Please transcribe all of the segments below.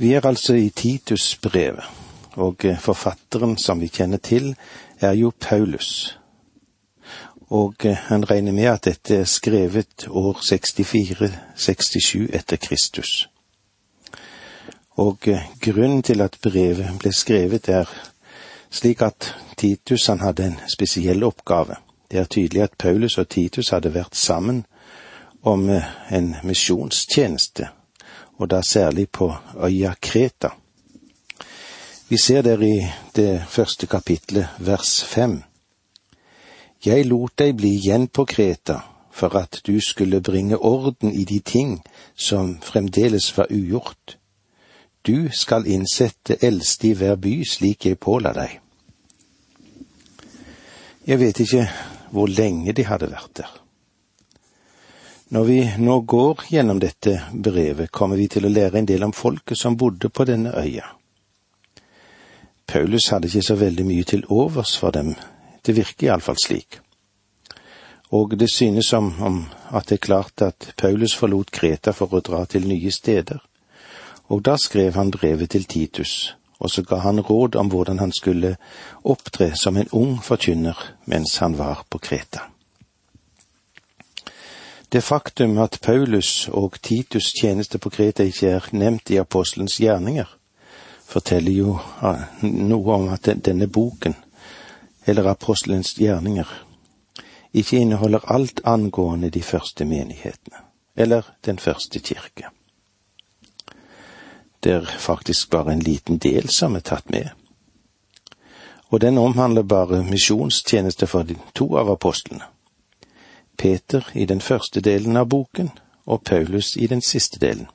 Vi er altså i Titus-brevet, og eh, forfatteren som vi kjenner til, er jo Paulus. Og eh, han regner med at dette er skrevet år 64-67 etter Kristus. Og eh, grunnen til at brevet ble skrevet er slik at Titus han hadde en spesiell oppgave. Det er tydelig at Paulus og Titus hadde vært sammen om en misjonstjeneste og da særlig på øya Kreta. Vi ser der i det første kapitlet, vers fem. Jeg lot deg bli igjen på Kreta for at du skulle bringe orden i de ting som fremdeles var ugjort. Du skal innsette eldste i hver by slik jeg påla deg. Jeg vet ikke hvor lenge de hadde vært der. Når vi nå går gjennom dette brevet, kommer vi til å lære en del om folket som bodde på denne øya. Paulus hadde ikke så veldig mye til overs for dem, det virker iallfall slik. Og det synes som om at det er klart at Paulus forlot Kreta for å dra til nye steder, og da skrev han brevet til Titus, og så ga han råd om hvordan han skulle opptre som en ung forkynner mens han var på Kreta. Det faktum at Paulus og Titus' tjeneste på Kreta ikke er nevnt i apostelens gjerninger, forteller jo ah, noe om at denne boken, eller apostelens gjerninger, ikke inneholder alt angående de første menighetene, eller den første kirke. Det er faktisk bare en liten del som er tatt med. Og den omhandler bare misjonstjeneste for de to av apostlene. Peter i den første delen av boken og Paulus i den siste delen.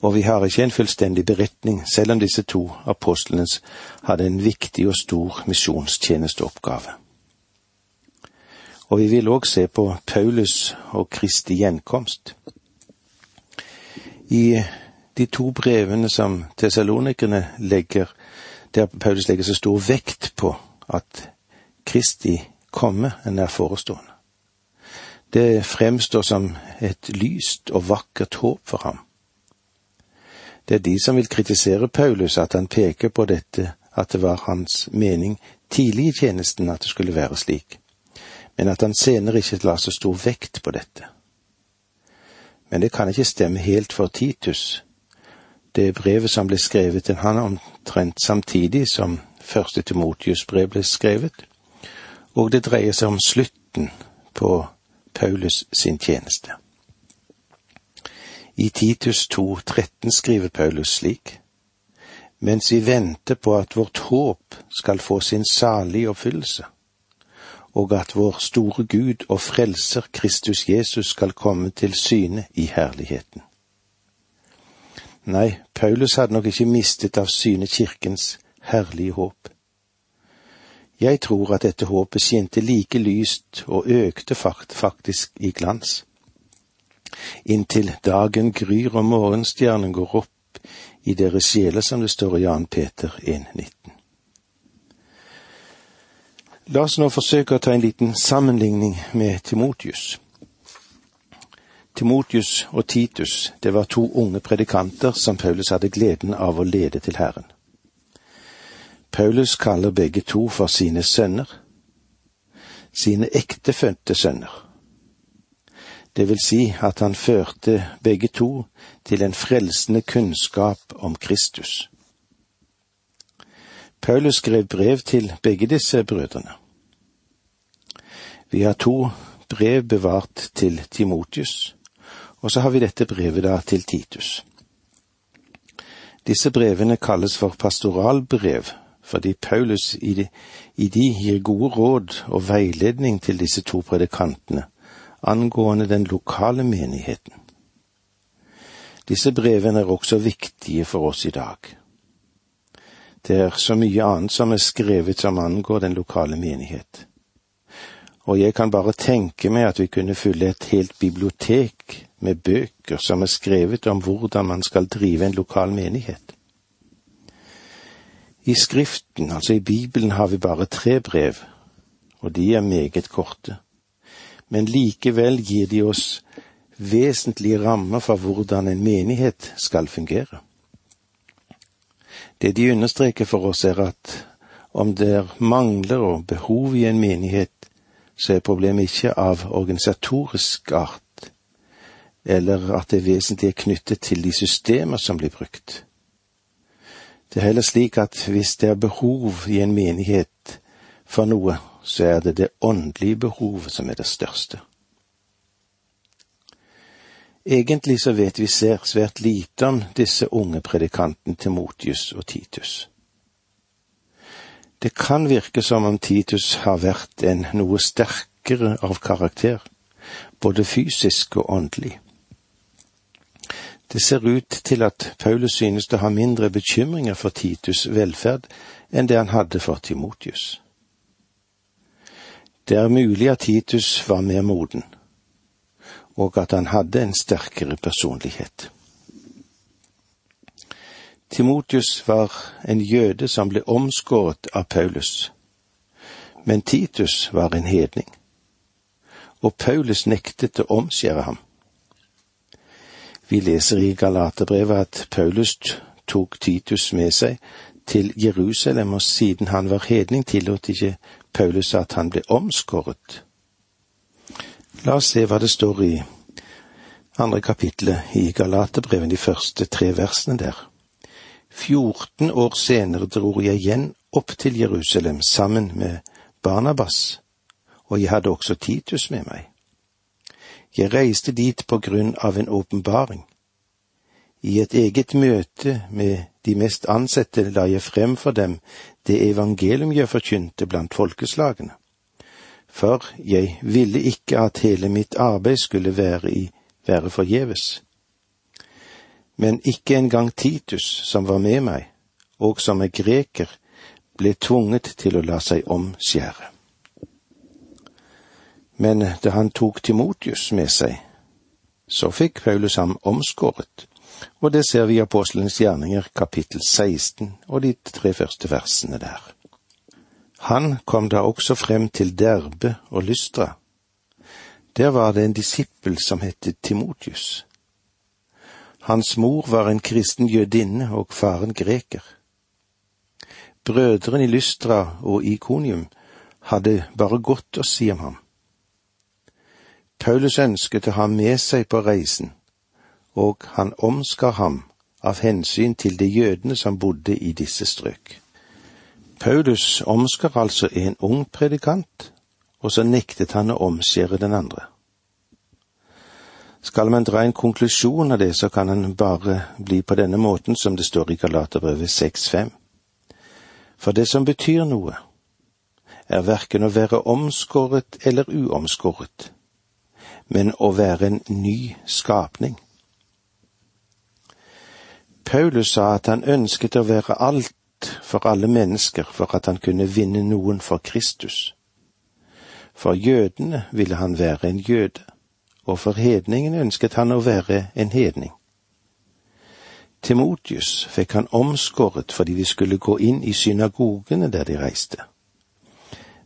Og vi har ikke en fullstendig beretning, selv om disse to apostlene hadde en viktig og stor misjonstjenesteoppgave. Og vi vil òg se på Paulus og Kristi gjenkomst. I de to brevene som tesalonikerne legger, der Paulus legger så stor vekt på at Kristi komme enn er forestående. Det fremstår som et lyst og vakkert håp for ham. Det er de som vil kritisere Paulus at han peker på dette, at det var hans mening tidlig i tjenesten at det skulle være slik, men at han senere ikke la så stor vekt på dette. Men det kan ikke stemme helt for Titus. Det brevet som ble skrevet til han omtrent samtidig som første Timotius brev ble skrevet, og det dreier seg om slutten på Paulus sin tjeneste. I Titus 2,13 skriver Paulus slik. Mens vi venter på at vårt håp skal få sin salige oppfyllelse, og at vår store Gud og Frelser Kristus Jesus skal komme til syne i herligheten. Nei, Paulus hadde nok ikke mistet av syne kirkens herlige håp. Jeg tror at dette håpet skinte like lyst og økte faktisk i glans. Inntil dagen gryr og morgenstjernen går opp i deres sjeler, som det står i Jan Peter 1,19. La oss nå forsøke å ta en liten sammenligning med Timotius. Timotius og Titus, det var to unge predikanter som Paulus hadde gleden av å lede til Herren. Paulus kaller begge to for sine sønner, sine ektefødte sønner. Det vil si at han førte begge to til en frelsende kunnskap om Kristus. Paulus skrev brev til begge disse brødrene. Vi har to brev bevart til Timotius, og så har vi dette brevet da til Titus. Disse brevene kalles for pastoralbrev fordi Paulus i de, i de gir gode råd og veiledning til disse to predikantene angående den lokale menigheten. Disse brevene er også viktige for oss i dag. Det er så mye annet som er skrevet som angår den lokale menighet. Og jeg kan bare tenke meg at vi kunne fylle et helt bibliotek med bøker som er skrevet om hvordan man skal drive en lokal menighet. I Skriften, altså i Bibelen, har vi bare tre brev, og de er meget korte. Men likevel gir de oss vesentlige rammer for hvordan en menighet skal fungere. Det de understreker for oss, er at om det mangler og behov i en menighet, så er problemet ikke av organisatorisk art, eller at det vesentlig er knyttet til de systemer som blir brukt. Det er heller slik at hvis det er behov i en menighet for noe, så er det det åndelige behovet som er det største. Egentlig så vet vi svært lite om disse unge predikantene Timotius og Titus. Det kan virke som om Titus har vært en noe sterkere av karakter, både fysisk og åndelig. Det ser ut til at Paulus synes å ha mindre bekymringer for Titus' velferd enn det han hadde for Timotius. Det er mulig at Titus var mer moden, og at han hadde en sterkere personlighet. Timotius var en jøde som ble omskåret av Paulus, men Titus var en hedning, og Paulus nektet å omskjære ham. Vi leser i Galaterbrevet at Paulus tok Titus med seg til Jerusalem, og siden han var hedning, tillot ikke Paulus at han ble omskåret. La oss se hva det står i andre kapittelet i Galaterbrevet, de første tre versene der. 14 år senere dro jeg igjen opp til Jerusalem sammen med Barnabas, og jeg hadde også Titus med meg. Jeg reiste dit på grunn av en åpenbaring. I et eget møte med de mest ansette la jeg frem for dem det evangelium jeg forkynte blant folkeslagene. For jeg ville ikke at hele mitt arbeid skulle være, i, være forgjeves men ikke engang Titus, som var med meg, og som er greker, ble tvunget til å la seg omskjære. Men da han tok Timotius med seg, så fikk Paulus ham omskåret, og det ser vi i Apostelens gjerninger kapittel 16 og de tre første versene der. Han kom da også frem til Derbe og Lystra. Der var det en disippel som het Timotius. Hans mor var en kristen jødinne og faren greker. Brødrene i Lystra og Ikonium hadde bare godt å si om ham. Paulus ønsket å ha med seg på reisen, og han omskar ham av hensyn til de jødene som bodde i disse strøk. Paulus omskar altså en ung predikant, og så nektet han å omskjære den andre. Skal man dra en konklusjon av det, så kan han bare bli på denne måten som det står i Galaterbrevet 6.5. For det som betyr noe, er verken å være omskåret eller uomskåret, men å være en ny skapning. Paulus sa at han ønsket å være alt for alle mennesker for at han kunne vinne noen for Kristus. For jødene ville han være en jøde og for hedningen ønsket han å være en hedning. Timotius fikk han omskåret fordi de skulle gå inn i synagogene der de reiste.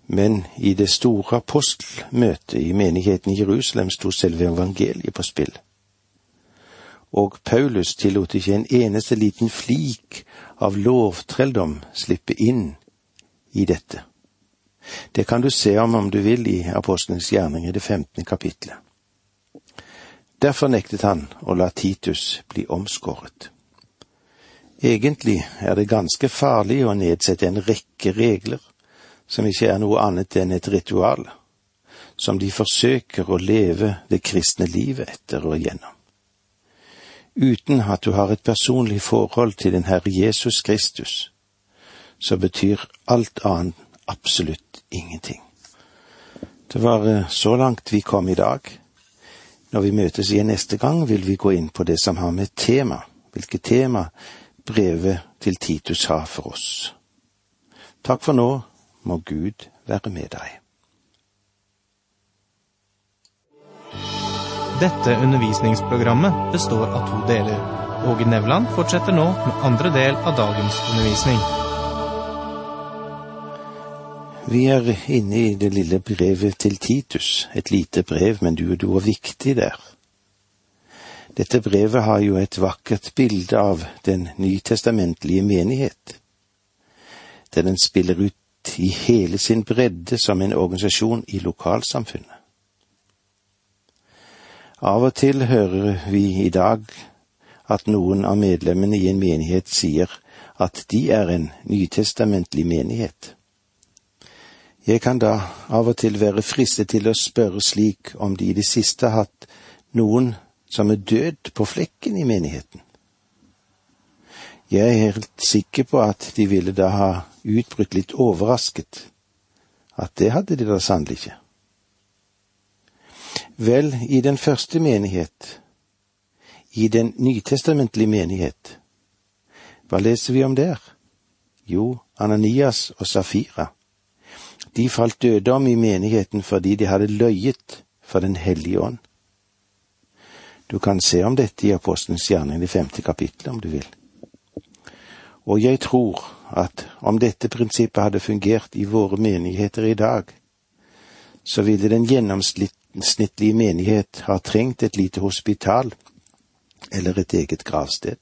Men i det store apostelmøtet i menigheten i Jerusalem sto selve evangeliet på spill. Og Paulus tillot ikke en eneste liten flik av lovtrelldom slippe inn i dette. Det kan du se om om du vil i Apostelens gjerning i det femtende kapitlet. Derfor nektet han å la Titus bli omskåret. Egentlig er det ganske farlig å nedsette en rekke regler som ikke er noe annet enn et ritual, som de forsøker å leve det kristne livet etter og igjennom. Uten at du har et personlig forhold til den Herre Jesus Kristus, så betyr alt annet absolutt ingenting. Det var eh, så langt vi kom i dag. Når vi møtes igjen neste gang, vil vi gå inn på det som har med tema, hvilket tema brevet til Titus har for oss. Takk for nå, må Gud være med deg. Dette undervisningsprogrammet består av to deler. Åge Nevland fortsetter nå med andre del av dagens undervisning. Vi er inne i det lille brevet til Titus, et lite brev, men du og du er viktig der. Dette brevet har jo et vakkert bilde av den nytestamentlige menighet, der den spiller ut i hele sin bredde som en organisasjon i lokalsamfunnet. Av og til hører vi i dag at noen av medlemmene i en menighet sier at de er en nytestamentlig menighet. Jeg kan da av og til være fristet til å spørre slik om de i det siste har hatt noen som er død på flekken i menigheten. Jeg er helt sikker på at de ville da ha utbrutt litt overrasket. At det hadde de da sannelig ikke. Vel, i den første menighet, i den nytestamentlige menighet, hva leser vi om der? Jo, Ananias og Safira. De falt døde om i menigheten fordi de hadde løyet for Den hellige ånd. Du kan se om dette i Apostelens gjerning, det femte kapittelet, om du vil. Og jeg tror at om dette prinsippet hadde fungert i våre menigheter i dag, så ville den gjennomsnittlige menighet ha trengt et lite hospital eller et eget gravsted.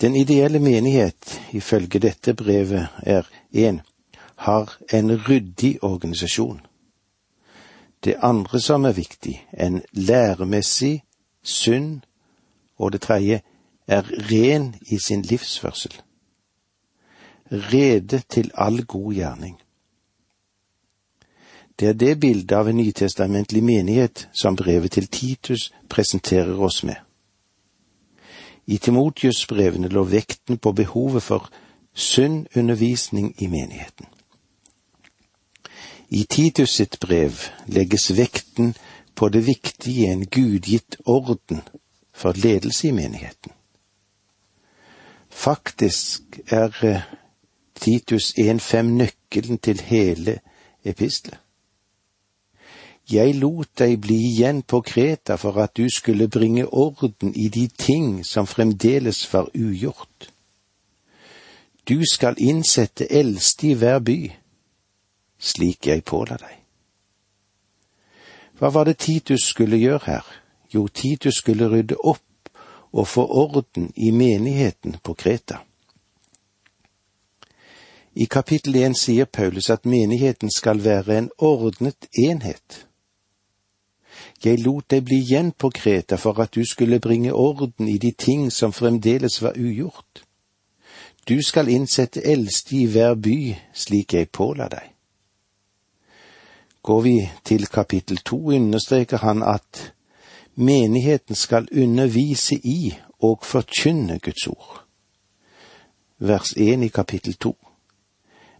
Den ideelle menighet, ifølge dette brevet, er en har en ryddig organisasjon. Det andre som er viktig, en læremessig, sunn, og det tredje er ren i sin livsførsel. Rede til all god gjerning. Det er det bildet av en nytestamentlig menighet som brevet til Titus presenterer oss med. I Timotius-brevene lå vekten på behovet for sunn undervisning i menigheten. I Titus sitt brev legges vekten på det viktige i en gudgitt orden for ledelse i menigheten. Faktisk er eh, Titus 1.5 nøkkelen til hele epistelet. Jeg lot deg bli igjen på Kreta for at du skulle bringe orden i de ting som fremdeles var ugjort. Du skal innsette eldste i hver by, slik jeg påla deg. Hva var det Titus skulle gjøre her? Jo, Titus skulle rydde opp og få orden i menigheten på Kreta. I kapittel én sier Paulus at menigheten skal være en ordnet enhet. Jeg lot deg bli igjen på Kreta for at du skulle bringe orden i de ting som fremdeles var ugjort. Du skal innsette eldste i hver by, slik jeg påla deg. Går vi til kapittel to, understreker han at menigheten skal undervise i og forkynne Guds ord. Vers 1 i kapittel 2.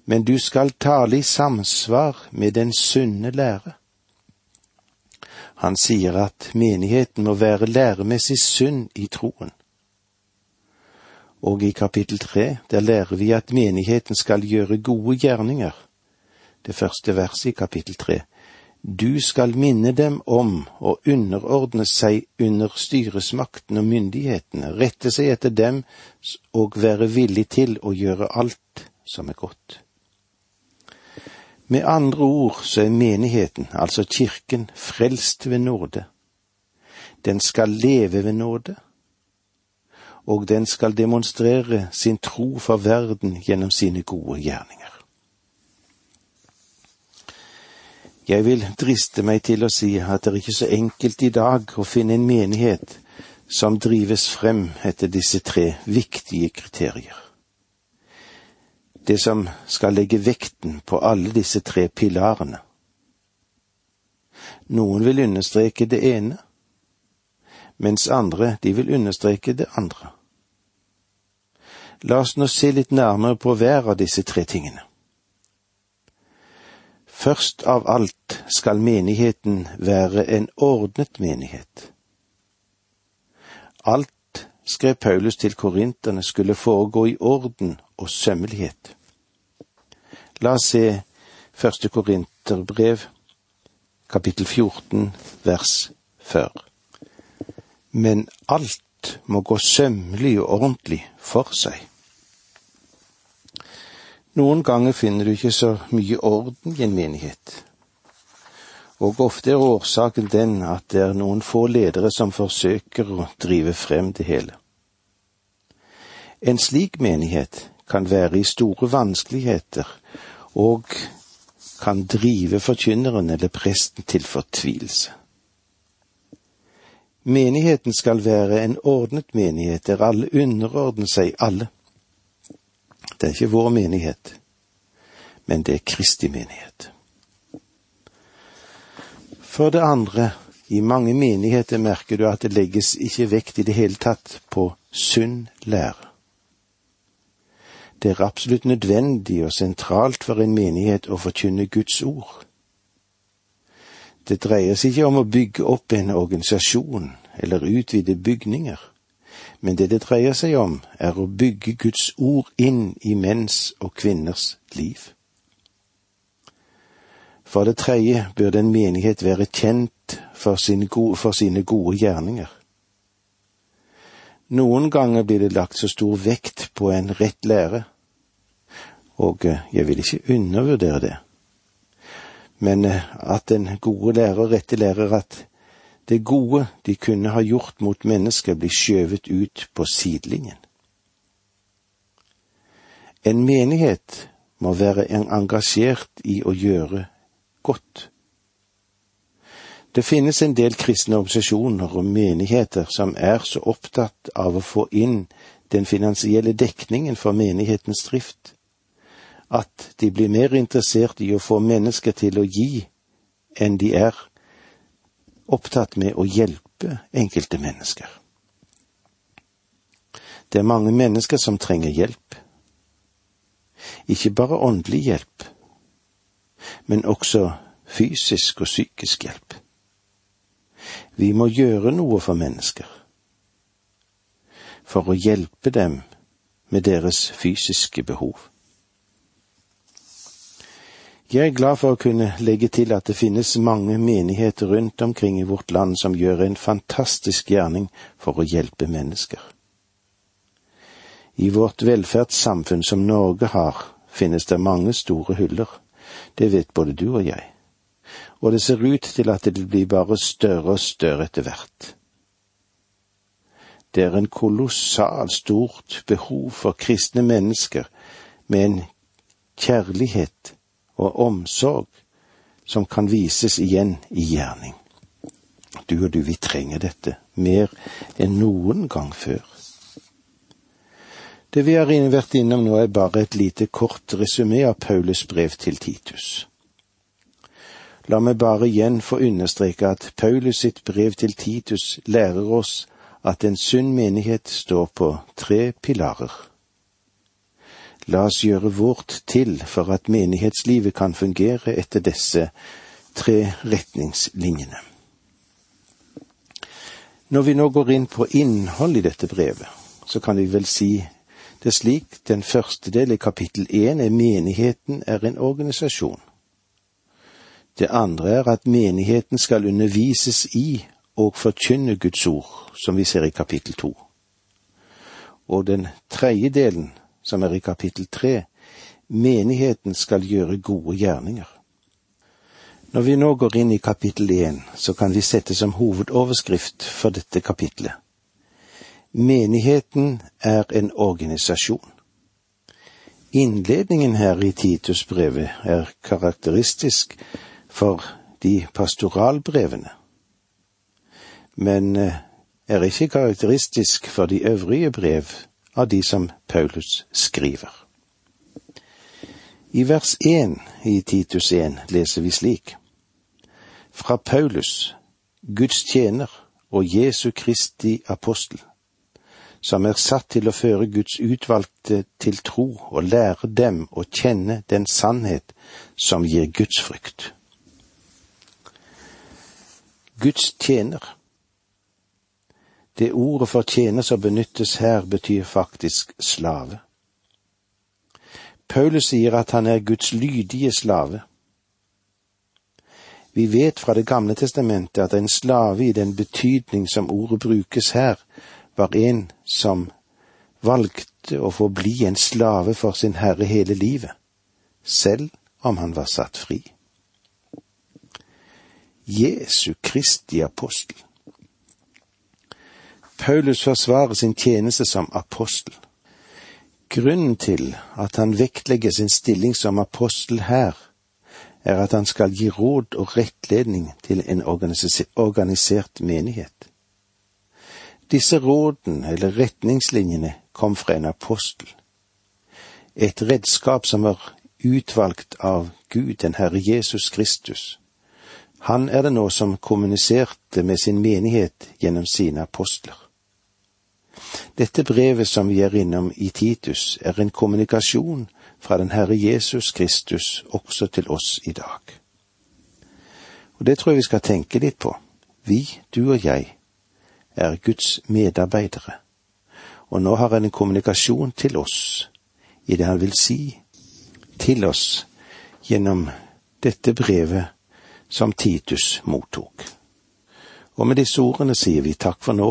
Men du skal tale i samsvar med den sunne lære. Han sier at menigheten må være læremessig sunn i troen. Og i kapittel tre, der lærer vi at menigheten skal gjøre gode gjerninger det første verset i kapittel tre. Du skal minne dem om å underordne seg under styresmakten og myndighetene, rette seg etter dem og være villig til å gjøre alt som er godt. Med andre ord så er menigheten, altså kirken, frelst ved nåde. Den skal leve ved nåde, og den skal demonstrere sin tro for verden gjennom sine gode gjerninger. Jeg vil driste meg til å si at det er ikke så enkelt i dag å finne en menighet som drives frem etter disse tre viktige kriterier. Det som skal legge vekten på alle disse tre pilarene. Noen vil understreke det ene, mens andre de vil understreke det andre. La oss nå se litt nærmere på hver av disse tre tingene. Først av alt skal menigheten være en ordnet menighet. Alt, skrev Paulus til korinterne, skulle foregå i orden og sømmelighet. La oss se første korinterbrev, kapittel 14, vers 4. Men alt må gå sømmelig og ordentlig for seg. Noen ganger finner du ikke så mye orden i en menighet. Og ofte er årsaken den at det er noen få ledere som forsøker å drive frem det hele. En slik menighet kan være i store vanskeligheter og kan drive forkynneren eller presten til fortvilelse. Menigheten skal være en ordnet menighet der alle underordner seg alle. Det er ikke vår menighet, men det er Kristi menighet. For det andre, i mange menigheter merker du at det legges ikke vekt i det hele tatt på sunn lære. Det er absolutt nødvendig og sentralt for en menighet å forkynne Guds ord. Det dreier seg ikke om å bygge opp en organisasjon eller utvide bygninger, men det det dreier seg om, er å bygge Guds ord inn i menns og kvinners liv. For det tredje bør en menighet være kjent for sine, gode, for sine gode gjerninger. Noen ganger blir det lagt så stor vekt på en rett lære, og eh, jeg vil ikke undervurdere det. Men eh, at den gode lærer, rette lærer, at det gode de kunne ha gjort mot mennesker, blir skjøvet ut på sidelinjen. En menighet må være engasjert i å gjøre godt. Det finnes en del kristne organisasjoner og menigheter som er så opptatt av å få inn den finansielle dekningen for menighetens drift, at de blir mer interessert i å få mennesker til å gi enn de er opptatt med å hjelpe enkelte mennesker. Det er mange mennesker som trenger hjelp. Ikke bare åndelig hjelp, men også fysisk og psykisk hjelp. Vi må gjøre noe for mennesker, for å hjelpe dem med deres fysiske behov. Jeg er glad for å kunne legge til at det finnes mange menigheter rundt omkring i vårt land som gjør en fantastisk gjerning for å hjelpe mennesker. I vårt velferdssamfunn som Norge har, finnes det mange store hyller. Det vet både du og jeg. Og det ser ut til at det blir bare større og større etter hvert. Det er en kolossalt stort behov for kristne mennesker med en kjærlighet og omsorg som kan vises igjen i gjerning. Du og du, vi trenger dette mer enn noen gang før. Det vi har vært innom nå, er bare et lite kort resumé av Paulus brev til Titus. La meg bare igjen få understreke at Paulus sitt brev til Titus lærer oss at en sunn menighet står på tre pilarer. La oss gjøre vårt til for at menighetslivet kan fungere etter disse tre retningslinjene. Når vi nå går inn på innhold i dette brevet, så kan vi vel si det slik, den første del i kapittel én er menigheten er en organisasjon. Det andre er at menigheten skal undervises i og forkynne Guds ord, som vi ser i kapittel to. Og den tredje delen, som er i kapittel tre, menigheten skal gjøre gode gjerninger. Når vi nå går inn i kapittel én, så kan vi sette som hovedoverskrift for dette kapitlet Menigheten er en organisasjon. Innledningen her i Titusbrevet er karakteristisk for de pastoralbrevene, men eh, er ikke karakteristisk for de øvrige brev av de som Paulus skriver. I vers 1 i Titus 1 leser vi slik. Fra Paulus, Guds tjener og Jesu Kristi apostel som er satt til å føre Guds utvalgte til tro og lære dem å kjenne den sannhet som gir Guds frykt. Guds tjener. Det ordet for tjener som benyttes her, betyr faktisk slave. Paulus sier at han er Guds lydige slave. Vi vet fra Det gamle testamentet at en slave i den betydning som ordet brukes her, var en som valgte å få bli en slave for sin herre hele livet, selv om han var satt fri. Jesu Kristi apostel. Paulus forsvarer sin tjeneste som apostel. Grunnen til at han vektlegger sin stilling som apostel her, er at han skal gi råd og rettledning til en organisert menighet. Disse rådene eller retningslinjene kom fra en apostel. Et redskap som var utvalgt av Gud, den Herre Jesus Kristus. Han er det nå som kommuniserte med sin menighet gjennom sine apostler. Dette brevet som vi er innom i Titus, er en kommunikasjon fra den Herre Jesus Kristus også til oss i dag. Og det tror jeg vi skal tenke litt på. Vi, du og jeg, er Guds medarbeidere, og nå har han en kommunikasjon til oss i det han vil si til oss gjennom dette brevet som Titus mottok. Og med disse ordene sier vi takk for nå,